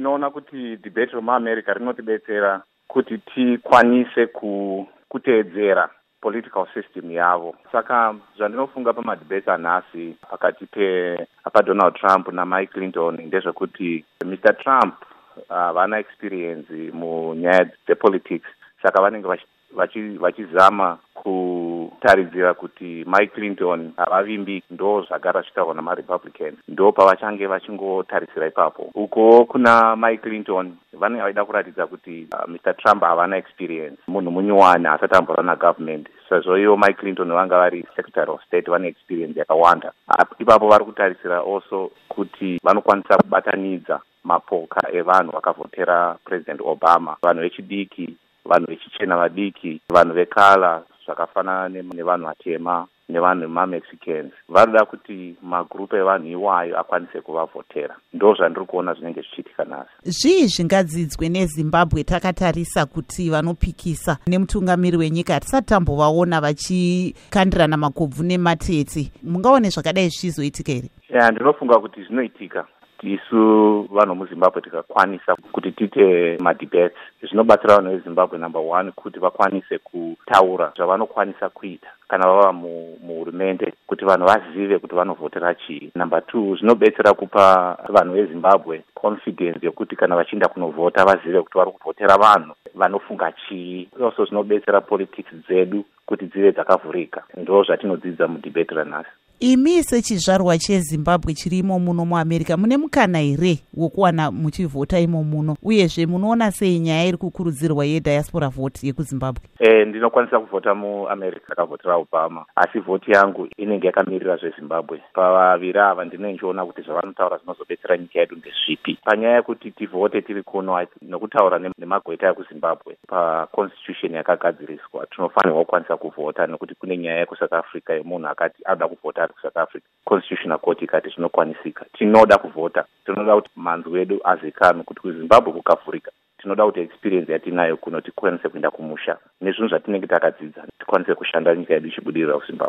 tinoona kuti debate romuamerica rinotibetsera kuti tikwanise kuteedzera political system yavo. Saka zvandinofunga pamadebate anhasi pakati padonald trump namike clinton ndezvekuti mr trump havana uh, experience munyaya dzepolitics saka vanenge vachizama kutaridzira kuti mike clinton havavimbi ndo zvagara zvitaurwa namarepublicans ndo pavachange vachingotarisira ipapo. Uko kuna mike clinton vanenge vaida kuratidza kuti uh, mr trump havana experience. Munhu munyuwani asati amborwa nagovernment sezvo ivo mike clinton vanga vari secretary of state vane experience yakawanda. Ipapo vari kutarisira also kuti vanokwanisa kubatanidza mapoka evanhu vakavhotera president obama. Vanhu vechidiki vanhu vechichena vadiki vanhu vekala zvakafanana nevanhu vatema nevanhu vemamexicans varida kuti magrupu evanhu iwayo akwanise kuvavhotera. Ndo zvandiri kuona zvinenge zvichiitika nhasi zvii zvingadzidzwe nezimbabwe takatarisa kuti vanopikisa nemutungamiri wenyika? Hatisati tambovaona vachikandirana makobvu nematete mungaone zvakadai zvichizoitika here? Ya ndinofunga kuti zvinoitika isu vanhu muzimbabwe tikakwanisa kuti tiite madebates. Zvinobatsira vanhu vezimbabwe number one kuti vakwanise kutaura zvavanokwanisa kuita. Kana vava muhurumende kuti vanhu vazive kuti vanovhotera chii. Number two zvinobetsera kupa vanhu vezimbabwe confidence yokuti kana vachienda kunovhota vazive kuti vari kuvhotera vanhu vanofunga chii. Also zvinobetsera politics dzedu kuti dzive dzakavhurika. Ndo zvatinodzidza mudebate ranhasi imi sechizvarwa chezimbabwe chirimo muno muamerica mune mukana here wokuwana muchivhota imo muno? Uyezve munoona sei nyaya iri kukurudzirwa yediaspora vote yekuzimbabwe? E, ndinokwanisa kuvhota muamerica akavhotera obama asi vhoti yangu inenge yakamirira zvezimbabwe. Pavaviri ava ndinenge ndichiona kuti zvavanotaura zvinozobetsera nyika yedu ndezvipi panyaya yekuti tivhote tiri kuno nokutaura nemagweta ekuzimbabwe paconstitution yakagadziriswa tinofanirwa kukwanisa kuvhota nekuti kune nyaya yekusouth africa yemunhu akati anoda kuvhota ari kusouth africa constitutional court ikati zvinokwanisika tinoda kuvhota tinoda kuti manzi wedu azikanwe kuti kuzimbabwe kukavhurika. Tinoda kuti experience yatinayo kuno tikwanise kuenda kumusha. Nezvinhu zvatinenge takadzidza tikwanise kushanda nyika yedu ichibudirira kuzimbabwe